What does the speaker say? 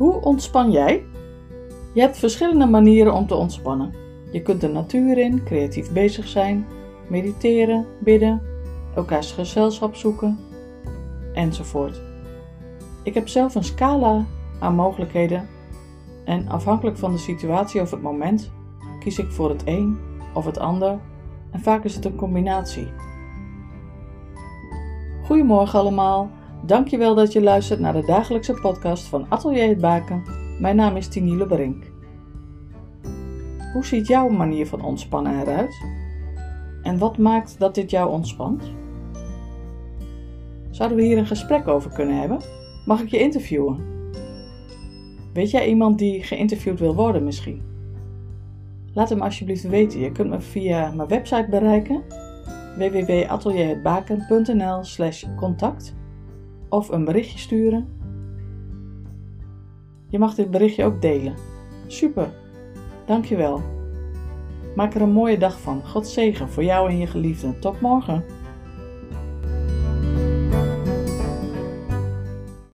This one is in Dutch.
Hoe ontspan jij? Je hebt verschillende manieren om te ontspannen. Je kunt de natuur in, creatief bezig zijn, mediteren, bidden, elkaars gezelschap zoeken, enzovoort. Ik heb zelf een scala aan mogelijkheden en afhankelijk van de situatie of het moment kies ik voor het een of het ander en vaak is het een combinatie. Goedemorgen allemaal, dankjewel dat je luistert naar de dagelijkse podcast van Atelier het Baken. Mijn naam is Tini Leberink. Hoe ziet jouw manier van ontspannen eruit? En wat maakt dat dit jou ontspant? Zouden we hier een gesprek over kunnen hebben? Mag ik je interviewen? Weet jij iemand die geïnterviewd wil worden misschien? Laat hem alsjeblieft weten. Je kunt me via mijn website bereiken www.atelierhetbaken.nl slash contact of een berichtje sturen. Je mag dit berichtje ook delen. Super, dankjewel. Maak er een mooie dag van. God zegen voor jou en je geliefden. Tot morgen.